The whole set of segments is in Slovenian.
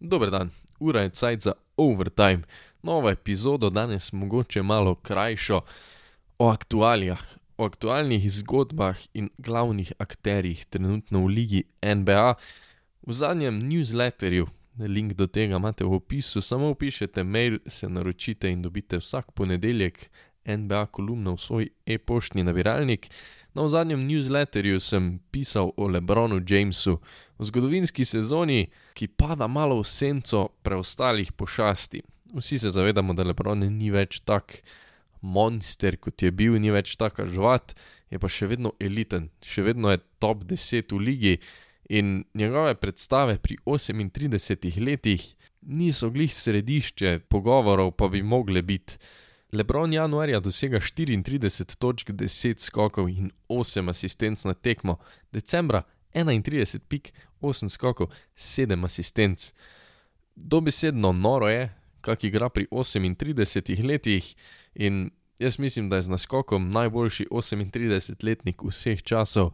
Dober dan, ura je cajt za overtime. Nova epizoda, danes mogoče malo krajšo, o aktualijah, o aktualnih zgodbah in glavnih akterjih trenutno v ligi NBA. V zadnjem newsletterju, link do tega imate v opisu, samo upišete mail, se naročite in dobite vsak ponedeljek NBA kolumno v svoj e-poštni nabiralnik. No, v zadnjem newsletterju sem pisal o Lebronu Jamesu, o zgodovinski sezoni, ki pada malo v senco preostalih pošasti. Vsi se zavedamo, da Lebron ni več tak monster, kot je bil, ni več tako žvat, je pa še vedno eliten, še vedno je top 10 v ligi in njegove predstave pri 38 letih niso glih središče pogovorov, pa bi mogle biti. Lebron januarja dosega 34 točk, 10 skokov in 8 asistenc na tekmo, decembra 31 pik, 8 skokov, 7 asistenc. Dobesedno noro je, kak igra pri 38 letih in jaz mislim, da je z naskokom najboljši 38-letnik vseh časov.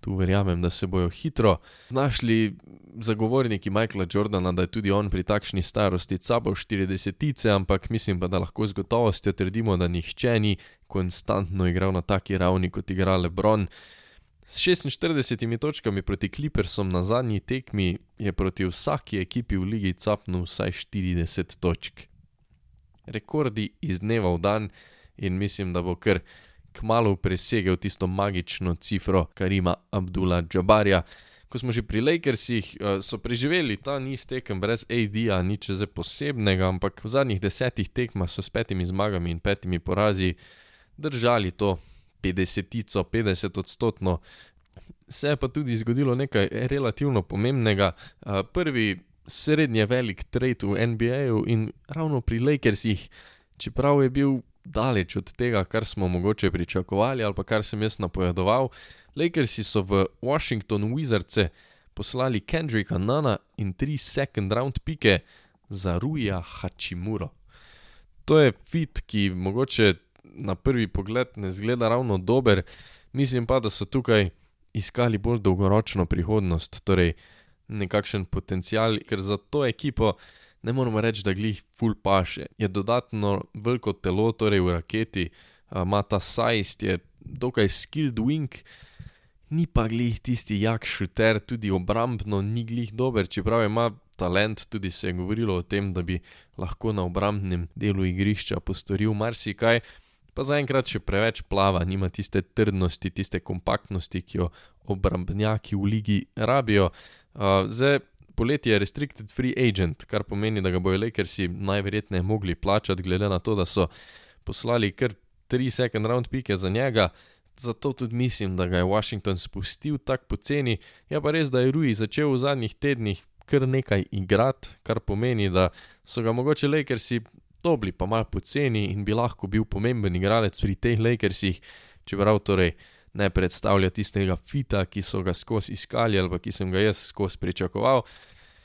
Tu verjamem, da se bojo hitro našli zagovorniki Michaela Jordana, da je tudi on pri takšni starosti cabo 40-tice, ampak mislim pa, da lahko z gotovostjo trdimo, da nihče ni konstantno igral na taki ravni, kot igra Lebron. S 46 točkami proti Clippersom na zadnji tekmi je proti vsaki ekipi v ligi capnil vsaj 40 točk. Rekordi iz dneva v dan in mislim, da bo kar kmalo presegel tisto magično cifro Karima Abdula Džabarja. Ko smo že pri Lakersih, so preživeli ta niz tekem brez AD-ja, nič zdaj posebnega, ampak v zadnjih desetih tekmah so s petimi zmagami in petimi porazi držali to 50-tico, 50 odstotno. Se je pa tudi zgodilo nekaj relativno pomembnega. Prvi srednje velik trade v NBA-ju in ravno pri Lakersih, čeprav je bil daleč od tega, kar smo mogoče pričakovali ali pa kar sem jaz napovedoval. Lakersi so v Washington Wizardse poslali Kendricka Nana in tri second round pike za Ruija Hachimuro. To je fit, ki mogoče na prvi pogled ne zgleda ravno dober, mislim pa, da so tukaj iskali bolj dolgoročno prihodnost, torej nekakšen potencial, ker za to ekipo ne moremo reči, da glih ful paše. Je dodatno veliko telo, torej v raketi, ima ta size, je dokaj skilled wing, ni pa glih tisti jak šuter, tudi obrambno ni glih dober, čeprav ima talent, tudi se je govorilo o tem, da bi lahko na obrambnem delu igrišča postoril marsikaj. Pa zaenkrat še preveč plava, nima tiste trdnosti, tiste kompaktnosti, ki jo obrambnjaki v ligi rabijo. zdaj poleti je restricted free agent, kar pomeni, da ga bojo Lakersi najverjetneje mogli plačati, glede na to, da so poslali kar tri second round pike za njega. Zato tudi mislim, da ga je Washington spustil tako poceni, je pa res, da je Rui začel v zadnjih tednih kar nekaj igrati, kar pomeni, da so ga mogoče Lakersi dobili pa malo poceni in bi lahko bil pomemben igralec pri teh Lakersih, čeprav torej ne predstavlja tistega fita, ki so ga skozi iskali ali ki sem ga jaz skozi pričakoval.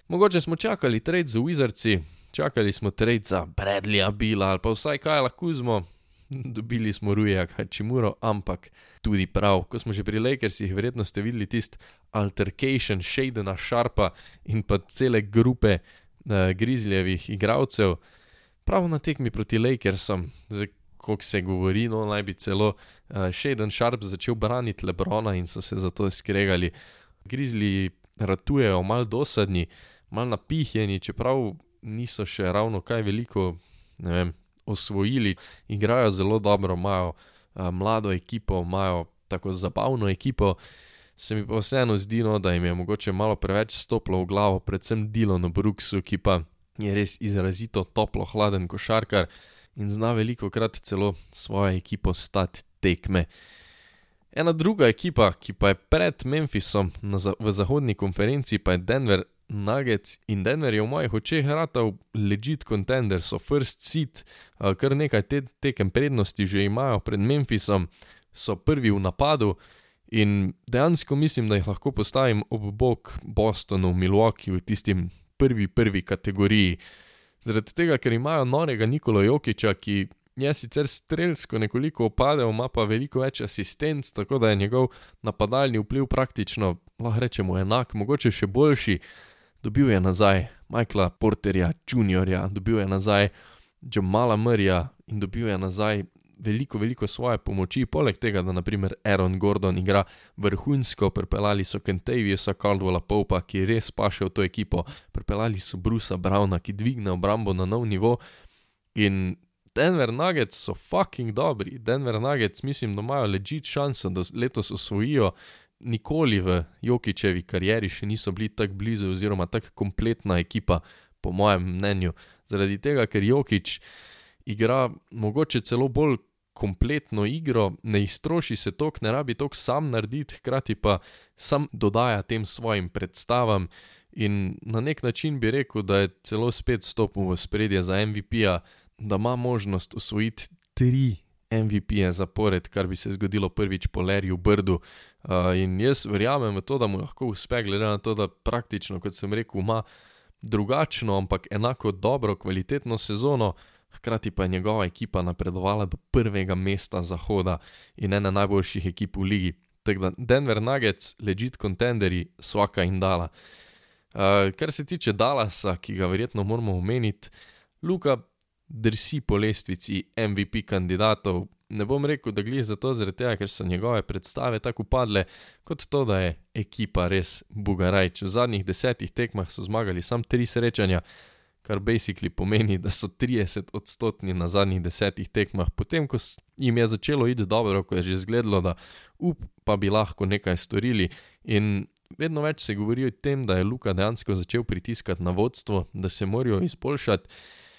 Mogoče smo čakali trade z Wizardsi, čakali smo trade za Bradleyja Billa ali pa vsaj Kyla Kuzmo, dobili smo Ruija Hachimuro, ampak tudi prav, ko smo že pri Lakersih, verjetno ste videli tisti altercation Shadena Sharpa in pa cele grupe Grizzlyjevih igralcev. Prav na tekmi proti Lakersom, koliko se govori, no, naj bi celo Shaden Sharp začel braniti Lebrona in so se zato skregali. Grizzliji ratujejo malo dosadni, malo napihnjeni, čeprav niso še ravno kaj veliko, vem, osvojili, igrajo zelo dobro, imajo mlado ekipo, imajo tako zabavno ekipo. Se mi pa vseeno zdi, no, da jim je mogoče malo preveč stopilo v glavo, predvsem Dylanu Brooksu, ki pa je res izrazito toplo-hladen košarkar in zna velikokrat celo s svojo ekipo stati tekme. Ena druga ekipa, ki pa je pred Memphisom na v zahodni konferenci, pa je Denver Nuggets in Denver je v mojih očeh ratal legit contender, so first seed, kar nekaj tekem prednosti že imajo pred Memphisom, so prvi v napadu in dejansko mislim, da jih lahko postavim ob bok Bostonu, Milwaukeeju, tistim prvi, prvi kategoriji. Zaradi tega, ker imajo norega Nikolo Jokića, ki je sicer strelsko nekoliko upadel, ima pa veliko več asistenc, tako da je njegov napadalni vpliv praktično, lahko rečemo, enak, mogoče še boljši. Dobil je nazaj Michaela Porterja, Juniorja, dobil je nazaj Jamala Murraya in dobil je nazaj veliko, veliko svoje pomoči, poleg tega, da naprimer Aaron Gordon igra vrhunsko, pripeljali so Kentaviusa Caldwella Popa, ki res pašel v to ekipo, pripeljali so Brusa Browna, ki dvigne obrambo na nov nivo in Denver Nuggets so fucking dobri. Denver Nuggets mislim, da imajo legit šanso, da letos osvojijo. Nikoli v Jokičevi karieri še niso bili tako blizu, oziroma tako kompletna ekipa, po mojem mnenju. Zaradi tega, ker Jokič igra mogoče celo bolj kompletno igro, ne iztroši se tok, ne rabi tok sam narediti, hkrati pa sam dodaja tem svojim predstavam. In na nek način bi rekel, da je celo spet stopil v spredje za MVP-ja, da ima možnost usvojiti tri MVP-je zapored, kar bi se zgodilo prvič po Lerju Brdu. Uh, in jaz verjamem v to, da mu lahko uspe, glede na to, da praktično, kot sem rekel, ima drugačno, ampak enako dobro, kvalitetno sezono hkrati pa je njegova ekipa napredovala do prvega mesta Zahoda in ena najboljših ekip v ligi. Tako da Denver Nuggets, legit contenderi, svaka in dala. Uh, kar se tiče Dallasa, ki ga verjetno moramo omeniti, Luka drsi po lestvici MVP kandidatov. Ne bom rekel, da glede za to, tega, ker so njegove predstave tako padle, kot to, da je ekipa res bugarajč. V zadnjih desetih tekmah so zmagali samo tri srečanja, kar basically pomeni, da so 30 odstotni na zadnjih desetih tekmah. Potem, ko jim je začelo iti dobro, ko je že izgledalo, da up, pa bi lahko nekaj storili. In vedno več se govori o tem, da je Luka dejansko začel pritiskati na vodstvo, da se morajo izboljšati.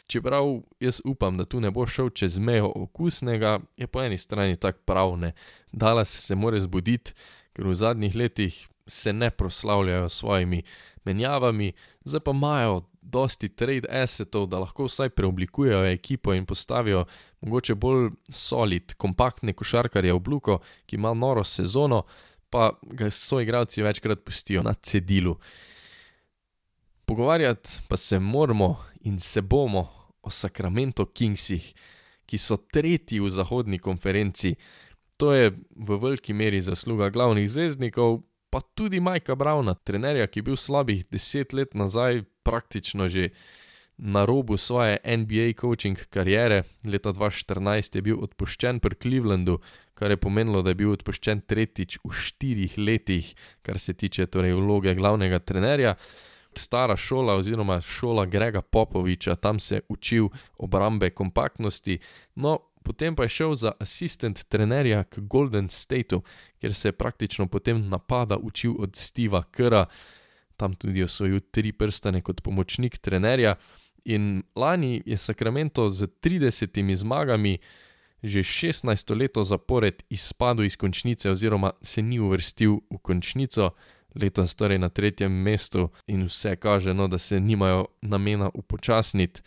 Čeprav jaz upam, da tu ne bo šel čez mejo okusnega, je po eni strani tako pravne, da se se mora zbuditi, ker v zadnjih letih se ne proslavljajo s svojimi menjavami, zdaj pa imajo dosti trade assetov, da lahko vsaj preoblikujejo ekipo in postavijo mogoče bolj solid, kompaktne košarkarje v Bluko, ki ima noro sezono, pa ga svoji igralci večkrat pustijo na cedilu. Pogovarjati pa se moramo in se bomo o Sacramento Kingsih, ki so tretji v zahodni konferenci. To je v veliki meri zasluga glavnih zvezdnikov, pa tudi Majka Brauna, trenerja, ki je bil slabih deset let nazaj, praktično že na robu svoje NBA coaching kariere. Leta 2014 je bil odpuščen pri Clevelandu, kar je pomenilo, da je bil odpuščen tretjič v štirih letih, kar se tiče torej vloge glavnega trenerja. Stara šola, oziroma šola Grega Popoviča, tam se je učil obrambe kompaktnosti, no potem pa je šel za asistent trenerja k Golden Stateu, kjer se je praktično potem napada učil od Steva Kra, tam tudi osvojil tri prstane kot pomočnik trenerja. In lani je Sacramento z 30 zmagami že 16 leto zapored izpadel iz končnice, oziroma se ni uvrstil v končnico, letos torej na tretjem mestu, in vse kaže, no, da se nimajo namena upočasniti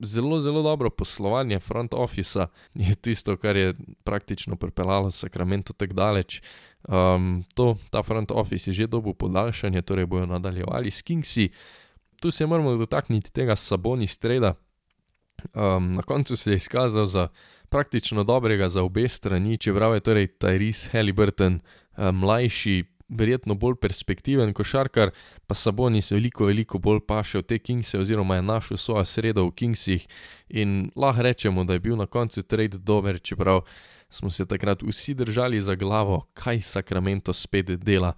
zelo, zelo dobro poslovanje front officea je tisto, kar je praktično pripeljalo Sacramento tako daleč. Um, to, ta front office je že dobil podaljšanje, torej bojo nadaljevali s Kingsi. Tu se moramo dotakniti tega Saboni streda. Um, na koncu se je izkazal za praktično dobrega za obe strani, čeprav je torej Tyrese Halliburton um, mlajši, verjetno bolj perspektiven košarkar, pa Sabonis veliko, veliko bolj paše v te Kingse, oziroma je našel svojo sredo v Kingsih. In lahko rečemo, da je bil na koncu trade dober, čeprav smo se takrat vsi držali za glavo, kaj Sacramento spet dela.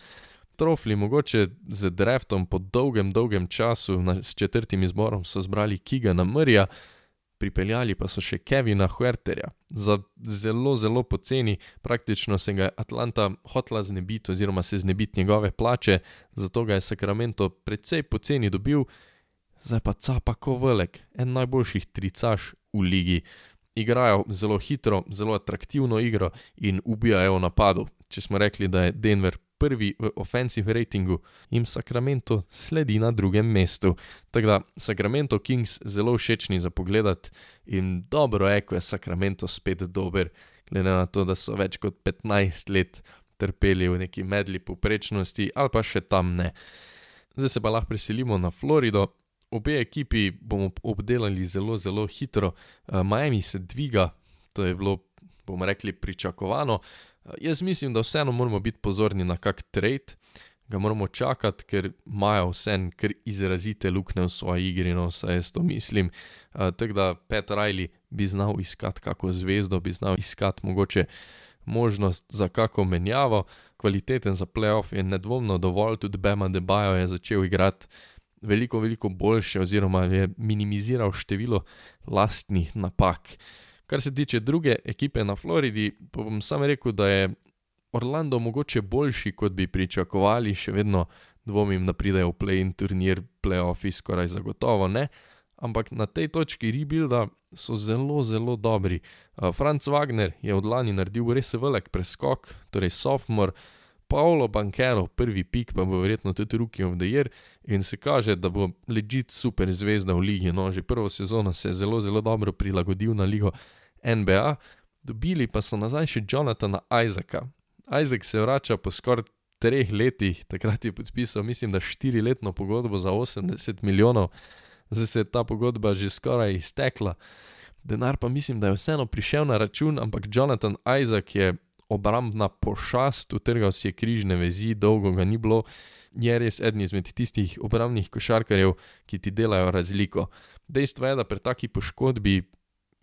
Trofli, mogoče z draftom po dolgem, dolgem času, s četrtim izborom so zbrali Kiga na Mrja pripeljali pa so še Kevina Huerterja za zelo, zelo poceni, praktično se ga je Atlanta hotla znebiti oziroma se znebiti njegove plače, zato ga je Sacramento precej poceni dobil, zdaj pa capa ko velik, en najboljših tricaš v ligi. Igrajo zelo hitro, zelo atraktivno igro in ubijajo v napadu. Če smo rekli, da je Denver prvi v offensive ratingu, jim Sacramento sledi na drugem mestu. Tako da Sacramento Kings zelo všečni za pogled in dobro je, ko je Sacramento spet dober, glede na to, da so več kot 15 let trpeli v neki medli poprečnosti ali pa še tam ne. Zdaj se pa lahko preselimo na Florido. Obe ekipi bomo obdelali zelo, zelo hitro. Uh, Miami se dviga, to je bilo, bomo rekli, pričakovano. Jaz mislim, da vseeno moramo biti pozorni na kak trade. ga moramo čakati, ker imajo vse kar izrazite luknje v svoji igri, no vsaj jaz to mislim. Uh, Tako da Pet Riley bi znal iskati kako zvezdo, bi znal iskati mogoče možnost za kako menjavo, kvaliteten za playoff je nedvomno dovolj, tudi Bema Debajo je začel igrati veliko, veliko boljše, oziroma je minimiziral število lastnih napak. Kar se tiče druge ekipe na Floridi, pa bom sam rekel, da je Orlando mogoče boljši, kot bi pričakovali, še vedno dvomim, da pridejo v play-in turnir, play-offi skoraj zagotovo ne, ampak na tej točki rebuilda so zelo, zelo dobri. Uh, Franz Wagner je od lani naredil res velik preskok, torej sophomore, Paolo Bankero, prvi pik, pa bo verjetno tudi Rookie of the Year. In se kaže, da bo ležit super zvezda v ligi. No, že prvo sezono se je zelo, zelo dobro prilagodil na ligo NBA, dobili pa so nazaj še Jonathana Isaaca. Isaac se vrača po skoraj treh letih, takrat je podpisal, mislim, da štiriletno pogodbo za 80 milijonov, zdaj se je ta pogodba že skoraj iztekla. Denar pa mislim, da je vseeno prišel na račun, ampak Jonathan Isaac je obrambna pošast, utrgal si je križne vezi, dolgo ga ni bilo, je res eden izmed tistih obrambnih košarkarjev, ki ti delajo razliko. Dejstvo je, da pri taki poškodbi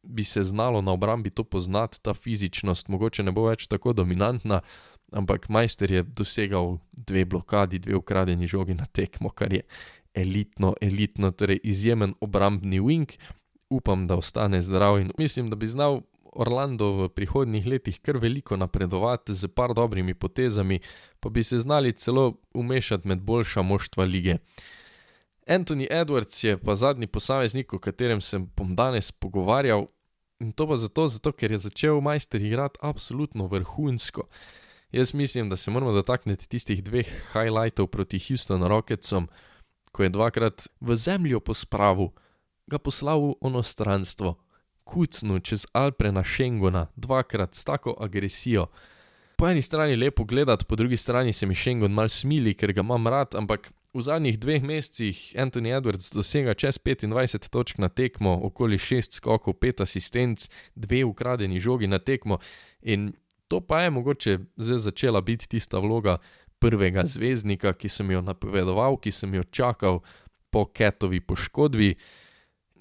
bi se znalo na obrambi to poznati, ta fizičnost mogoče ne bo več tako dominantna, ampak majster je dosegal dve blokadi, dve ukradeni žogi na tekmo, kar je elitno, elitno, torej izjemen obrambni wing. Upam, da ostane zdrav in mislim, da bi znal Orlando v prihodnjih letih kar veliko napredovati z par dobrimi potezami, pa bi se znali celo umešati med boljša moštva lige. Anthony Edwards je pa zadnji posameznik, o katerem se bom danes pogovarjal, in to pa zato, zato ker je začel majster igrati absolutno vrhunsko. Jaz mislim, da se moramo dotakniti tistih dveh highlightov proti Houstonu Rocketsom, ko je dvakrat v zemljo pospravil, ga poslal v onostranstvo, kucnil čez Alpre na Schengona, dvakrat s tako agresijo. Po eni strani lepo gledati, po drugi strani se mi Schengen mal smili, ker ga imam rad, ampak v zadnjih dveh mesecih Anthony Edwards dosega čez 25 točk na tekmo, okoli 6 skokov, 5 asistenc, 2 ukradeni žogi na tekmo in to pa je mogoče zdaj začela biti tista vloga prvega zvezdnika, ki sem jo napovedoval, ki sem jo čakal po Ketovi poškodbi.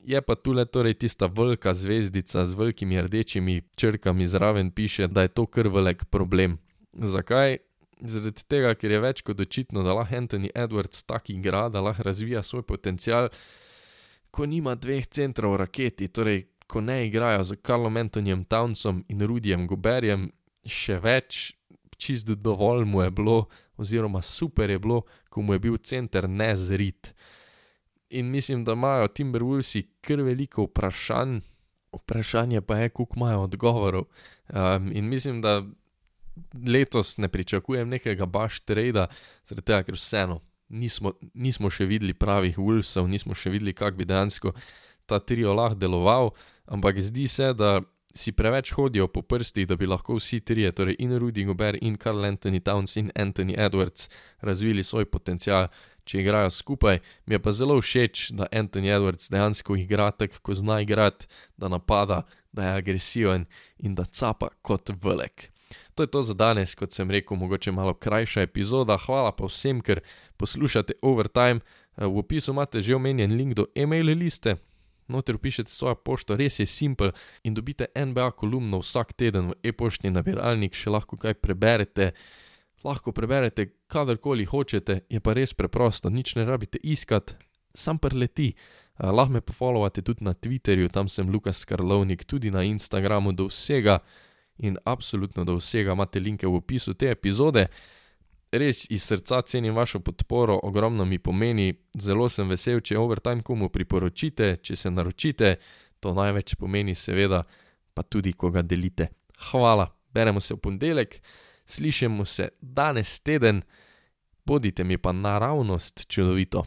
Je pa tule torej tista velika zvezdica z velikimi rdečimi črkami zraven piše, da je to kar velik problem. Zakaj? Zaradi tega, ker je več kot očitno, da lahko Anthony Edwards tako igra, da lahko razvija svoj potencial, ko nima dveh centrov raketi, torej ko ne igrajo z Karlom Antonijem Townsom in Rudijem Goberjem, še več, čist dovolj mu je bilo, oziroma super je bilo, ko mu je bil center nezrit. In mislim, da imajo Timberwolvesi kar veliko vprašanj, vprašanje pa je, koliko imajo odgovorov. Um, in mislim, da letos ne pričakujem nekega baš trada, zaradi tega, ker vseeno nismo, nismo še videli pravih Wolvesov, nismo še videli, kako bi dejansko ta trio lahko deloval, ampak zdi se, da si preveč hodijo po prstih, da bi lahko vsi trije, torej in Rudy Gobert, in Karl Anthony Towns, in Anthony Edwards, razvili svoj potencial, če igrajo skupaj. Mi je pa zelo všeč, da Anthony Edwards dejansko igra tako, ko zna igrati, da napada, da je agresiven in da capa kot velik. To je to za danes, kot sem rekel, mogoče malo krajša epizoda. Hvala pa vsem, ker poslušate Overtime. V opisu imate že omenjen link do e-mail liste, noter pišete svojo pošto, res je simpel in dobite NBA kolumno vsak teden v e-poštni nabiralnik, še lahko kaj preberete. Lahko preberete kadarkoli hočete, je pa res preprosto, nič ne rabite iskati, sam preleti. Uh, lahko me pofollowate tudi na Twitterju, tam sem Lukas Karlovnik, tudi na Instagramu do vsega in absolutno do vsega imate linke v opisu te epizode. Res iz srca cenim vašo podporo, ogromno mi pomeni, zelo sem vesel, če overtime komu priporočite, če se naročite, to največ pomeni, seveda, pa tudi, ko ga delite. Hvala, beremo se v ponedeljek, slišimo se danes teden, bodite mi pa naravnost čudovito.